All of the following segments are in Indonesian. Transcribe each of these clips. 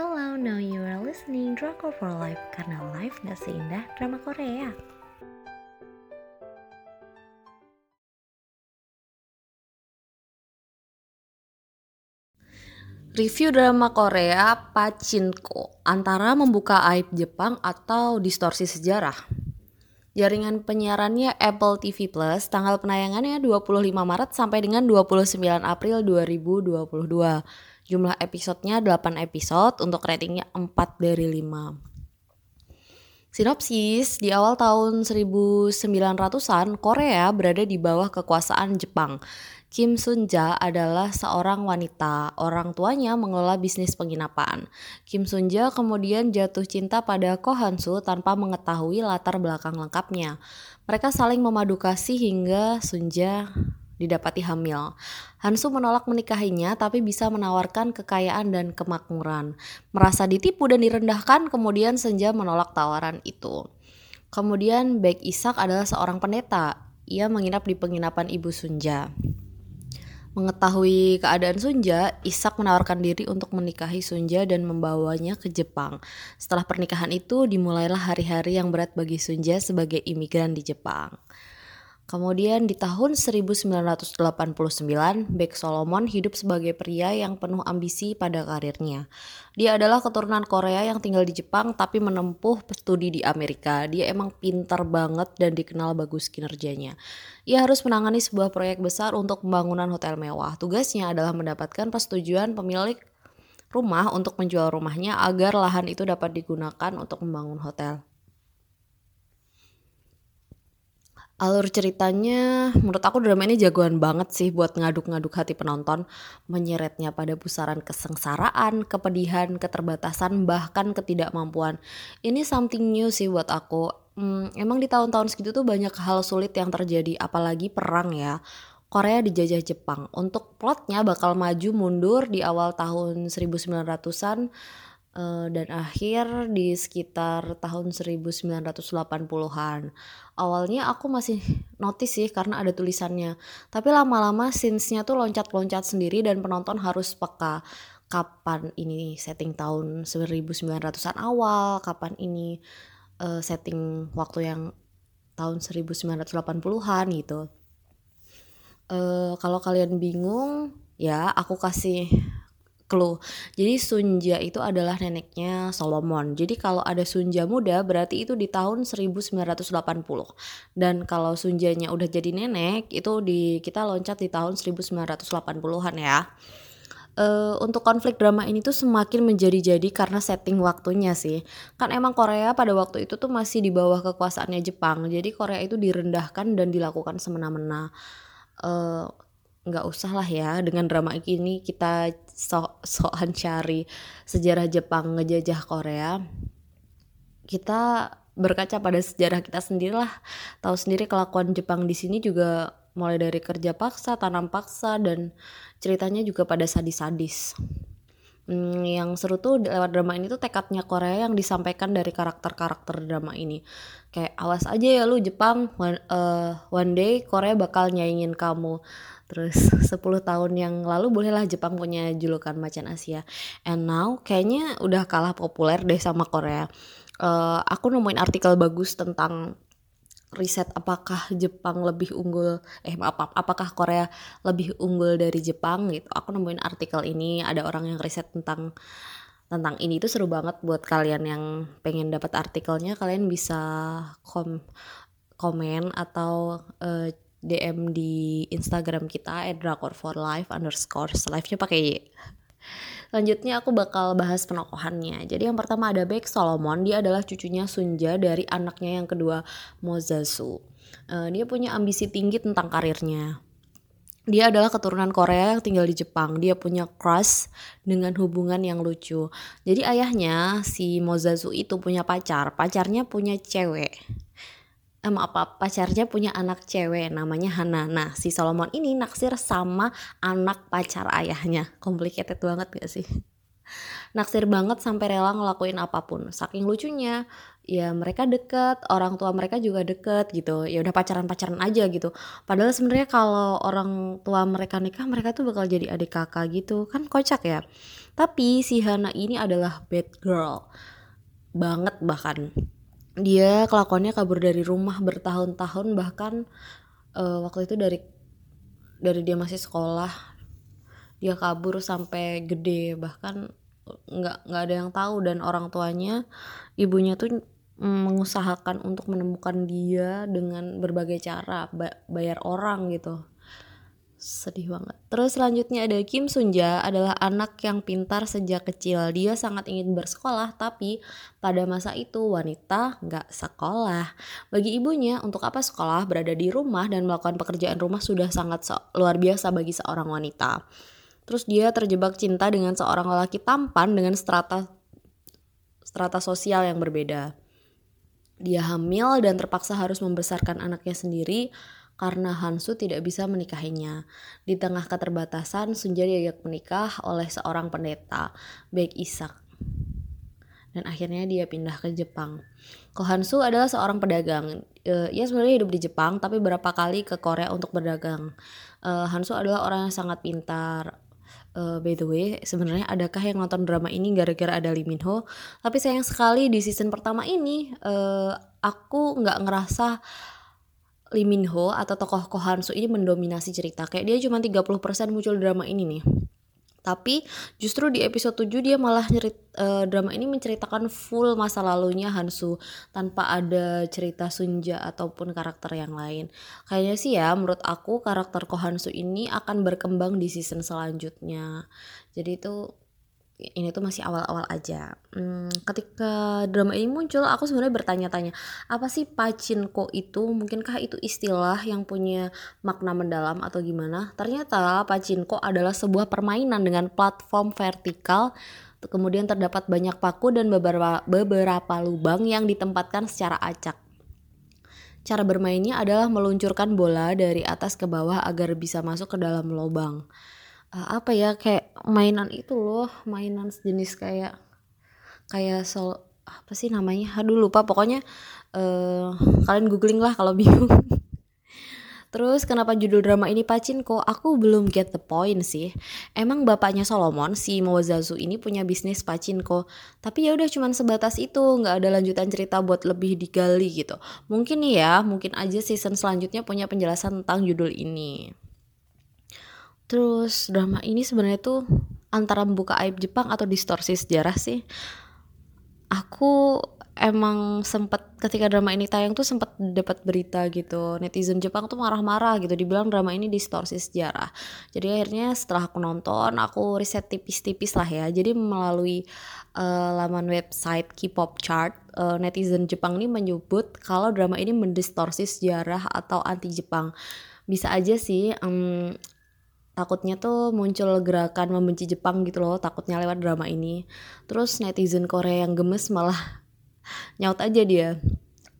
Hello, now you are listening Drama for Life karena life gak seindah drama Korea. Review drama Korea Pachinko antara membuka aib Jepang atau distorsi sejarah. Jaringan penyiarannya Apple TV Plus, tanggal penayangannya 25 Maret sampai dengan 29 April 2022. Jumlah episodenya 8 episode untuk ratingnya 4 dari 5. Sinopsis, di awal tahun 1900-an, Korea berada di bawah kekuasaan Jepang. Kim Sunja adalah seorang wanita. Orang tuanya mengelola bisnis penginapan. Kim Sunja kemudian jatuh cinta pada Ko Hansu tanpa mengetahui latar belakang lengkapnya. Mereka saling memadu kasih hingga Sunja didapati hamil. Hansu menolak menikahinya tapi bisa menawarkan kekayaan dan kemakmuran. Merasa ditipu dan direndahkan, kemudian Senja menolak tawaran itu. Kemudian Baek Isak adalah seorang pendeta. Ia menginap di penginapan Ibu Sunja. Mengetahui keadaan Sunja, Isak menawarkan diri untuk menikahi Sunja dan membawanya ke Jepang. Setelah pernikahan itu, dimulailah hari-hari yang berat bagi Sunja sebagai imigran di Jepang. Kemudian di tahun 1989, Beck Solomon hidup sebagai pria yang penuh ambisi pada karirnya. Dia adalah keturunan Korea yang tinggal di Jepang tapi menempuh studi di Amerika. Dia emang pintar banget dan dikenal bagus kinerjanya. Ia harus menangani sebuah proyek besar untuk pembangunan hotel mewah. Tugasnya adalah mendapatkan persetujuan pemilik rumah untuk menjual rumahnya agar lahan itu dapat digunakan untuk membangun hotel. Alur ceritanya menurut aku drama ini jagoan banget sih buat ngaduk-ngaduk hati penonton, menyeretnya pada pusaran kesengsaraan, kepedihan, keterbatasan, bahkan ketidakmampuan. Ini something new sih buat aku. Hmm, emang di tahun-tahun segitu tuh banyak hal sulit yang terjadi, apalagi perang ya. Korea dijajah Jepang. Untuk plotnya bakal maju mundur di awal tahun 1900-an uh, dan akhir di sekitar tahun 1980-an. Awalnya aku masih notice sih karena ada tulisannya. Tapi lama-lama scenes-nya tuh loncat-loncat sendiri dan penonton harus peka kapan ini setting tahun 1900-an awal, kapan ini uh, setting waktu yang tahun 1980-an gitu. Uh, kalau kalian bingung, ya aku kasih clue. Jadi Sunja itu adalah neneknya Solomon. Jadi kalau ada Sunja muda berarti itu di tahun 1980. Dan kalau Sunjanya udah jadi nenek itu di kita loncat di tahun 1980-an ya. Uh, untuk konflik drama ini tuh semakin menjadi-jadi karena setting waktunya sih. Kan emang Korea pada waktu itu tuh masih di bawah kekuasaannya Jepang. Jadi Korea itu direndahkan dan dilakukan semena-mena. Uh, nggak usah lah ya dengan drama ini kita sok sokan cari sejarah Jepang ngejajah Korea. Kita berkaca pada sejarah kita sendiri lah. Tahu sendiri kelakuan Jepang di sini juga mulai dari kerja paksa tanam paksa dan ceritanya juga pada sadis-sadis. Hmm, yang seru tuh lewat drama ini tuh tekadnya Korea yang disampaikan dari karakter-karakter drama ini. Kayak awas aja ya lu Jepang. One, uh, one day Korea bakal nyaingin kamu Terus 10 tahun yang lalu bolehlah Jepang punya julukan macan Asia. And now kayaknya udah kalah populer deh sama Korea. Uh, aku nemuin artikel bagus tentang riset apakah Jepang lebih unggul eh maaf apakah Korea lebih unggul dari Jepang gitu. Aku nemuin artikel ini ada orang yang riset tentang tentang ini itu seru banget buat kalian yang pengen dapat artikelnya kalian bisa kom komen atau uh, DM di Instagram kita @drakor for life underscore live-nya pakai Y. Selanjutnya aku bakal bahas penokohannya. Jadi yang pertama ada Baek Solomon, dia adalah cucunya Sunja dari anaknya yang kedua Mozasu. Uh, dia punya ambisi tinggi tentang karirnya. Dia adalah keturunan Korea yang tinggal di Jepang. Dia punya crush dengan hubungan yang lucu. Jadi ayahnya si Mozasu itu punya pacar. Pacarnya punya cewek eh, apa pacarnya punya anak cewek namanya Hana. Nah si Solomon ini naksir sama anak pacar ayahnya. Complicated banget gak sih? naksir banget sampai rela ngelakuin apa pun saking lucunya. Ya mereka deket orang tua mereka juga deket gitu. Ya udah pacaran pacaran aja gitu. Padahal sebenarnya kalau orang tua mereka nikah mereka tuh bakal jadi adik kakak gitu. Kan kocak ya? Tapi si Hana ini adalah bad girl. Banget bahkan dia kelakuannya kabur dari rumah bertahun-tahun bahkan uh, waktu itu dari dari dia masih sekolah dia kabur sampai gede bahkan nggak nggak ada yang tahu dan orang tuanya ibunya tuh mengusahakan untuk menemukan dia dengan berbagai cara bayar orang gitu sedih banget. Terus selanjutnya ada Kim Sunja adalah anak yang pintar sejak kecil. Dia sangat ingin bersekolah tapi pada masa itu wanita nggak sekolah. Bagi ibunya untuk apa sekolah? Berada di rumah dan melakukan pekerjaan rumah sudah sangat luar biasa bagi seorang wanita. Terus dia terjebak cinta dengan seorang lelaki tampan dengan strata strata sosial yang berbeda. Dia hamil dan terpaksa harus membesarkan anaknya sendiri karena Hansu tidak bisa menikahinya. Di tengah keterbatasan, Sunja diajak menikah oleh seorang pendeta, Baek Isak. Dan akhirnya dia pindah ke Jepang. Ko Hansu adalah seorang pedagang. Uh, ia sebenarnya hidup di Jepang, tapi berapa kali ke Korea untuk berdagang. Uh, Hansu adalah orang yang sangat pintar, Uh, by the way, sebenarnya adakah yang nonton drama ini gara-gara ada Lee Min Ho? Tapi sayang sekali di season pertama ini uh, aku nggak ngerasa Lee Min Ho atau tokoh Ko Han Soo ini mendominasi cerita. Kayak dia cuma 30% muncul drama ini nih. Tapi justru di episode 7 dia malah nyerit uh, drama ini menceritakan full masa lalunya Hansu tanpa ada cerita Sunja ataupun karakter yang lain. Kayaknya sih ya menurut aku karakter Ko Hansu ini akan berkembang di season selanjutnya. Jadi itu ini tuh masih awal-awal aja. Hmm, ketika drama ini muncul, aku sebenarnya bertanya-tanya, apa sih pacinko itu? Mungkinkah itu istilah yang punya makna mendalam atau gimana? Ternyata pacinko adalah sebuah permainan dengan platform vertikal kemudian terdapat banyak paku dan beberapa beberapa lubang yang ditempatkan secara acak. Cara bermainnya adalah meluncurkan bola dari atas ke bawah agar bisa masuk ke dalam lubang uh, apa ya kayak mainan itu loh mainan sejenis kayak kayak sol apa sih namanya aduh lupa pokoknya uh, kalian googling lah kalau bingung Terus kenapa judul drama ini Pachinko? Aku belum get the point sih. Emang bapaknya Solomon si Mozazu ini punya bisnis Pachinko, tapi ya udah cuman sebatas itu, nggak ada lanjutan cerita buat lebih digali gitu. Mungkin ya, mungkin aja season selanjutnya punya penjelasan tentang judul ini. Terus drama ini sebenarnya tuh antara membuka aib Jepang atau distorsi sejarah sih. Aku emang sempet ketika drama ini tayang tuh sempet dapat berita gitu. Netizen Jepang tuh marah-marah gitu. Dibilang drama ini distorsi sejarah. Jadi akhirnya setelah aku nonton aku riset tipis-tipis lah ya. Jadi melalui uh, laman website K-pop chart uh, netizen Jepang ini menyebut kalau drama ini mendistorsi sejarah atau anti Jepang. Bisa aja sih um, takutnya tuh muncul gerakan membenci Jepang gitu loh takutnya lewat drama ini. Terus netizen Korea yang gemes malah nyaut aja dia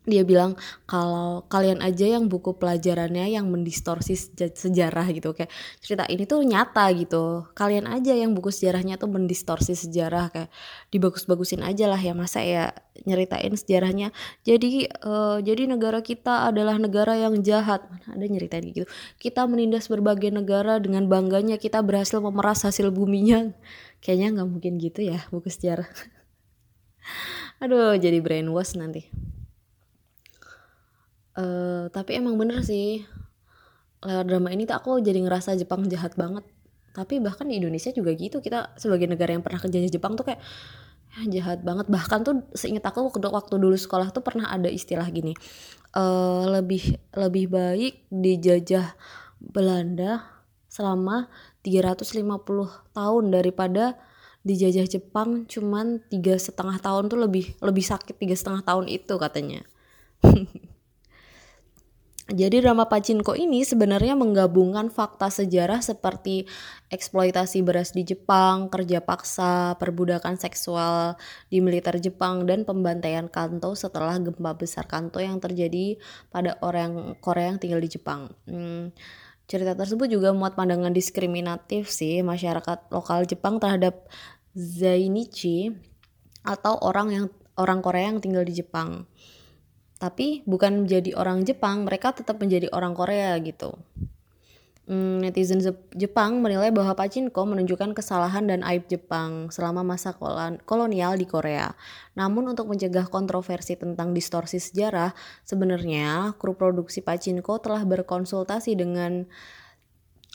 dia bilang kalau kalian aja yang buku pelajarannya yang mendistorsi sejarah gitu. Kayak cerita ini tuh nyata gitu. Kalian aja yang buku sejarahnya tuh mendistorsi sejarah kayak dibagus-bagusin aja lah ya masa ya nyeritain sejarahnya. Jadi uh, jadi negara kita adalah negara yang jahat. Mana ada nyeritain gitu. Kita menindas berbagai negara dengan bangganya kita berhasil memeras hasil buminya. Kayaknya nggak mungkin gitu ya buku sejarah. Aduh jadi brainwash nanti uh, tapi emang bener sih. Lewat drama ini tuh aku jadi ngerasa Jepang jahat banget. Tapi bahkan di Indonesia juga gitu. Kita sebagai negara yang pernah kejajah Jepang tuh kayak ya, jahat banget. Bahkan tuh seingat aku waktu, dulu sekolah tuh pernah ada istilah gini. Uh, lebih lebih baik dijajah Belanda selama 350 tahun daripada dijajah Jepang cuman tiga setengah tahun tuh lebih lebih sakit tiga setengah tahun itu katanya Jadi drama Pachinko ini sebenarnya menggabungkan fakta sejarah seperti eksploitasi beras di Jepang, kerja paksa, perbudakan seksual di militer Jepang, dan pembantaian Kanto setelah gempa besar Kanto yang terjadi pada orang Korea yang tinggal di Jepang. Hmm, cerita tersebut juga muat pandangan diskriminatif sih masyarakat lokal Jepang terhadap Zainichi atau orang yang orang Korea yang tinggal di Jepang. Tapi bukan menjadi orang Jepang, mereka tetap menjadi orang Korea gitu. Hmm, netizen Jepang menilai bahwa Pachinko menunjukkan kesalahan dan aib Jepang selama masa kolonial di Korea. Namun untuk mencegah kontroversi tentang distorsi sejarah, sebenarnya kru produksi Pachinko telah berkonsultasi dengan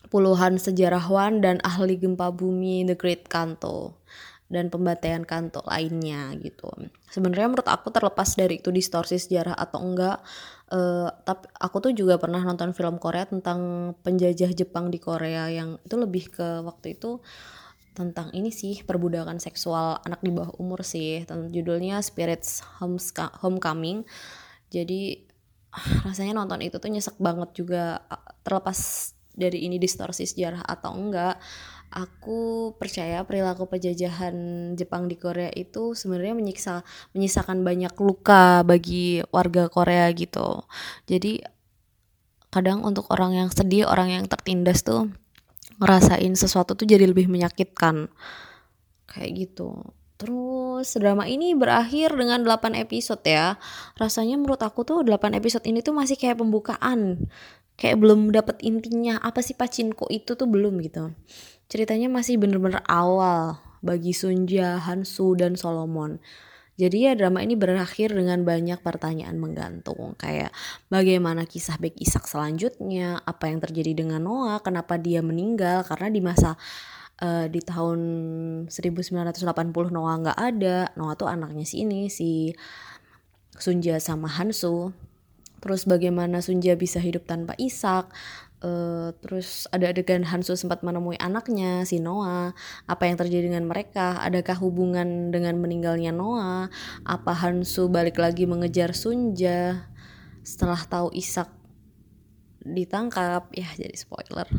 puluhan sejarawan dan ahli gempa bumi The Great Kanto dan pembantaian kanto lainnya gitu. Sebenarnya menurut aku terlepas dari itu distorsi sejarah atau enggak, uh, tapi aku tuh juga pernah nonton film Korea tentang penjajah Jepang di Korea yang itu lebih ke waktu itu tentang ini sih perbudakan seksual anak di bawah umur sih judulnya Spirits Homecoming jadi rasanya nonton itu tuh nyesek banget juga terlepas dari ini distorsi sejarah atau enggak aku percaya perilaku penjajahan Jepang di Korea itu sebenarnya menyiksa menyisakan banyak luka bagi warga Korea gitu. Jadi kadang untuk orang yang sedih, orang yang tertindas tuh ngerasain sesuatu tuh jadi lebih menyakitkan. Kayak gitu. Terus drama ini berakhir dengan 8 episode ya. Rasanya menurut aku tuh 8 episode ini tuh masih kayak pembukaan. Kayak belum dapat intinya apa sih pacinko itu tuh belum gitu ceritanya masih bener-bener awal bagi Sunja, Hansu, dan Solomon. Jadi ya drama ini berakhir dengan banyak pertanyaan menggantung kayak bagaimana kisah Bek Isak selanjutnya, apa yang terjadi dengan Noah, kenapa dia meninggal karena di masa uh, di tahun 1980 Noah nggak ada, Noah tuh anaknya si ini si Sunja sama Hansu. Terus bagaimana Sunja bisa hidup tanpa Isak, Uh, terus ada adegan Hansu sempat menemui anaknya si Noah. Apa yang terjadi dengan mereka? Adakah hubungan dengan meninggalnya Noah? Apa Hansu balik lagi mengejar Sunja setelah tahu Isak ditangkap? Ya jadi spoiler.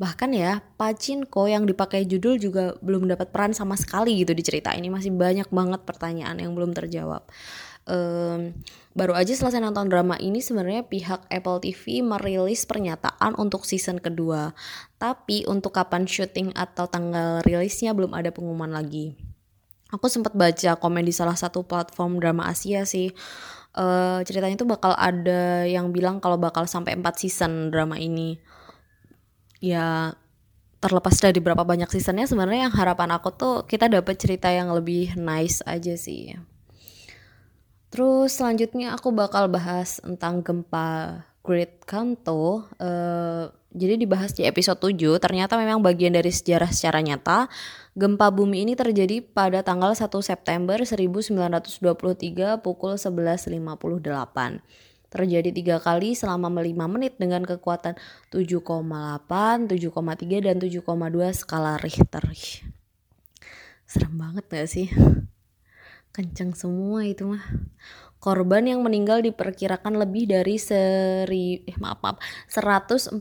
Bahkan ya, Pachinko yang dipakai judul juga belum dapat peran sama sekali gitu di cerita ini. Masih banyak banget pertanyaan yang belum terjawab um, baru aja selesai nonton drama ini sebenarnya pihak Apple TV merilis pernyataan untuk season kedua. Tapi untuk kapan syuting atau tanggal rilisnya belum ada pengumuman lagi. Aku sempat baca komen di salah satu platform drama Asia sih. Uh, ceritanya tuh bakal ada yang bilang kalau bakal sampai 4 season drama ini. Ya terlepas dari berapa banyak seasonnya sebenarnya yang harapan aku tuh kita dapat cerita yang lebih nice aja sih. Terus selanjutnya aku bakal bahas tentang gempa Great Kanto. Uh, jadi dibahas di episode 7, ternyata memang bagian dari sejarah secara nyata. Gempa bumi ini terjadi pada tanggal 1 September 1923 pukul 11.58. Terjadi tiga kali selama 5 menit dengan kekuatan 7,8, 7,3, dan 7,2 skala Richter. Serem banget gak sih? Kenceng semua itu mah. Korban yang meninggal diperkirakan lebih dari seri eh maaf maaf 140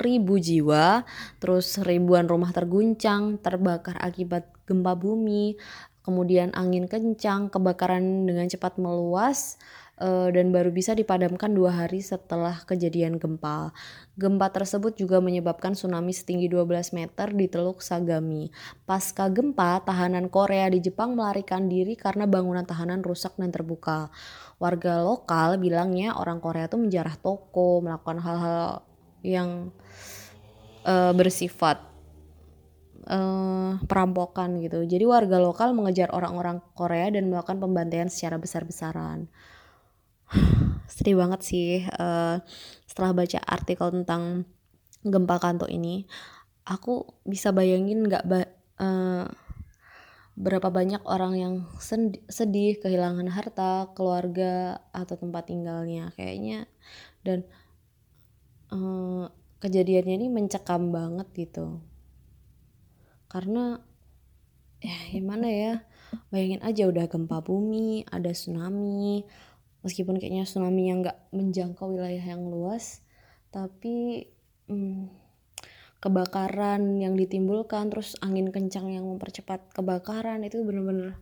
ribu jiwa terus ribuan rumah terguncang terbakar akibat gempa bumi kemudian angin kencang kebakaran dengan cepat meluas dan baru bisa dipadamkan dua hari setelah kejadian gempa. Gempa tersebut juga menyebabkan tsunami setinggi 12 meter di Teluk Sagami. Pasca gempa, tahanan Korea di Jepang melarikan diri karena bangunan tahanan rusak dan terbuka. Warga lokal bilangnya orang Korea itu menjarah toko, melakukan hal-hal yang uh, bersifat uh, perampokan gitu. Jadi warga lokal mengejar orang-orang Korea dan melakukan pembantaian secara besar-besaran sedih banget sih uh, setelah baca artikel tentang gempa kanto ini aku bisa bayangin nggak ba uh, berapa banyak orang yang sedih kehilangan harta keluarga atau tempat tinggalnya. Kayaknya dan uh, kejadiannya ini mencekam banget gitu. Karena ya gimana ya bayangin aja udah gempa bumi ada tsunami meskipun kayaknya tsunami yang nggak menjangkau wilayah yang luas tapi hmm, kebakaran yang ditimbulkan terus angin kencang yang mempercepat kebakaran itu bener-bener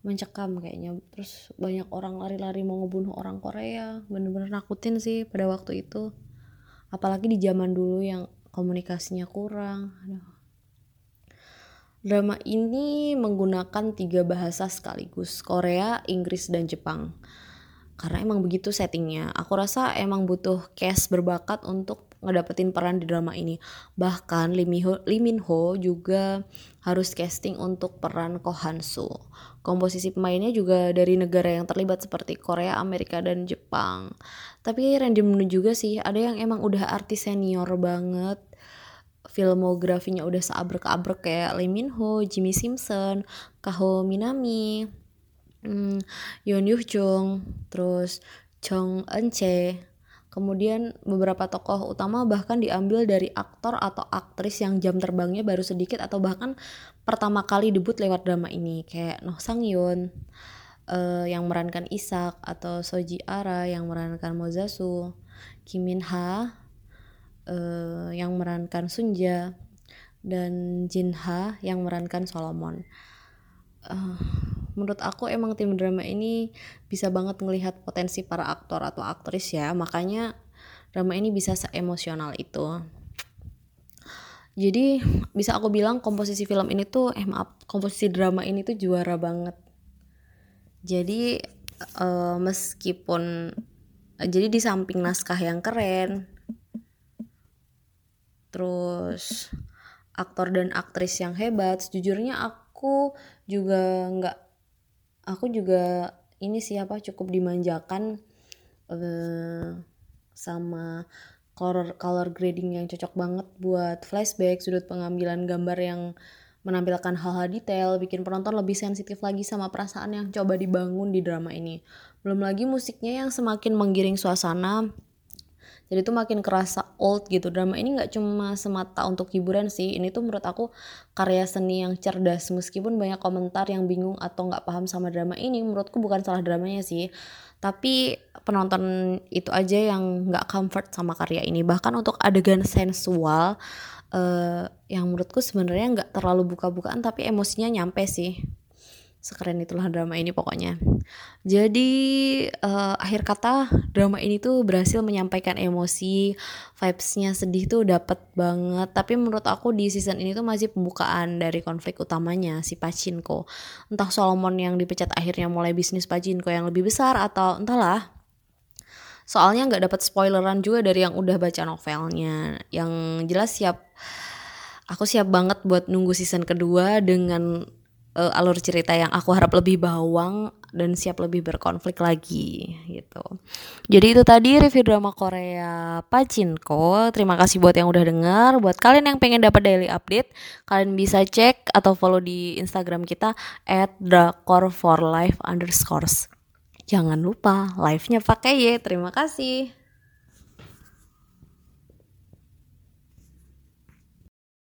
mencekam kayaknya terus banyak orang lari-lari mau ngebunuh orang Korea bener-bener nakutin sih pada waktu itu apalagi di zaman dulu yang komunikasinya kurang. Drama ini menggunakan tiga bahasa sekaligus, Korea, Inggris, dan Jepang. Karena emang begitu settingnya. Aku rasa emang butuh cast berbakat untuk ngedapetin peran di drama ini. Bahkan Lee Min Ho, Lee Min Ho juga harus casting untuk peran Ko Han Soo. Komposisi pemainnya juga dari negara yang terlibat seperti Korea, Amerika, dan Jepang. Tapi random juga sih, ada yang emang udah artis senior banget filmografinya udah seabrek-abrek kayak Lee Min Ho, Jimmy Simpson, Kaho Minami, hmm, Yoon Yuh Jung, terus Jong Eun Chae. Kemudian beberapa tokoh utama bahkan diambil dari aktor atau aktris yang jam terbangnya baru sedikit atau bahkan pertama kali debut lewat drama ini kayak Noh Sang Yoon uh, yang merankan Isak atau Soji Ara yang merankan Mozasu, Kim Min Ha uh, yang merankan Sunja dan Jin Ha yang merankan Solomon. Uh, menurut aku emang tim drama ini bisa banget ngelihat potensi para aktor atau aktris ya. Makanya drama ini bisa seemosional itu. Jadi bisa aku bilang komposisi film ini tuh eh maaf komposisi drama ini tuh juara banget. Jadi uh, meskipun jadi di samping naskah yang keren terus aktor dan aktris yang hebat sejujurnya aku juga nggak aku juga ini siapa cukup dimanjakan uh, sama color color grading yang cocok banget buat flashback sudut pengambilan gambar yang menampilkan hal-hal detail bikin penonton lebih sensitif lagi sama perasaan yang coba dibangun di drama ini. Belum lagi musiknya yang semakin menggiring suasana jadi tuh makin kerasa old gitu. Drama ini nggak cuma semata untuk hiburan sih. Ini tuh menurut aku karya seni yang cerdas. Meskipun banyak komentar yang bingung atau nggak paham sama drama ini menurutku bukan salah dramanya sih. Tapi penonton itu aja yang nggak comfort sama karya ini. Bahkan untuk adegan sensual uh, yang menurutku sebenarnya nggak terlalu buka-bukaan tapi emosinya nyampe sih sekeren itulah drama ini pokoknya. Jadi uh, akhir kata drama ini tuh berhasil menyampaikan emosi vibesnya sedih tuh dapet banget. Tapi menurut aku di season ini tuh masih pembukaan dari konflik utamanya si Pachinko entah Solomon yang dipecat akhirnya mulai bisnis Pachinko yang lebih besar atau entahlah. Soalnya nggak dapat spoileran juga dari yang udah baca novelnya. Yang jelas siap aku siap banget buat nunggu season kedua dengan uh, alur cerita yang aku harap lebih bawang dan siap lebih berkonflik lagi gitu. Jadi itu tadi review drama Korea Pachinko. Terima kasih buat yang udah denger. Buat kalian yang pengen dapat daily update, kalian bisa cek atau follow di Instagram kita at underscores. Jangan lupa live-nya pakai ya. Terima kasih.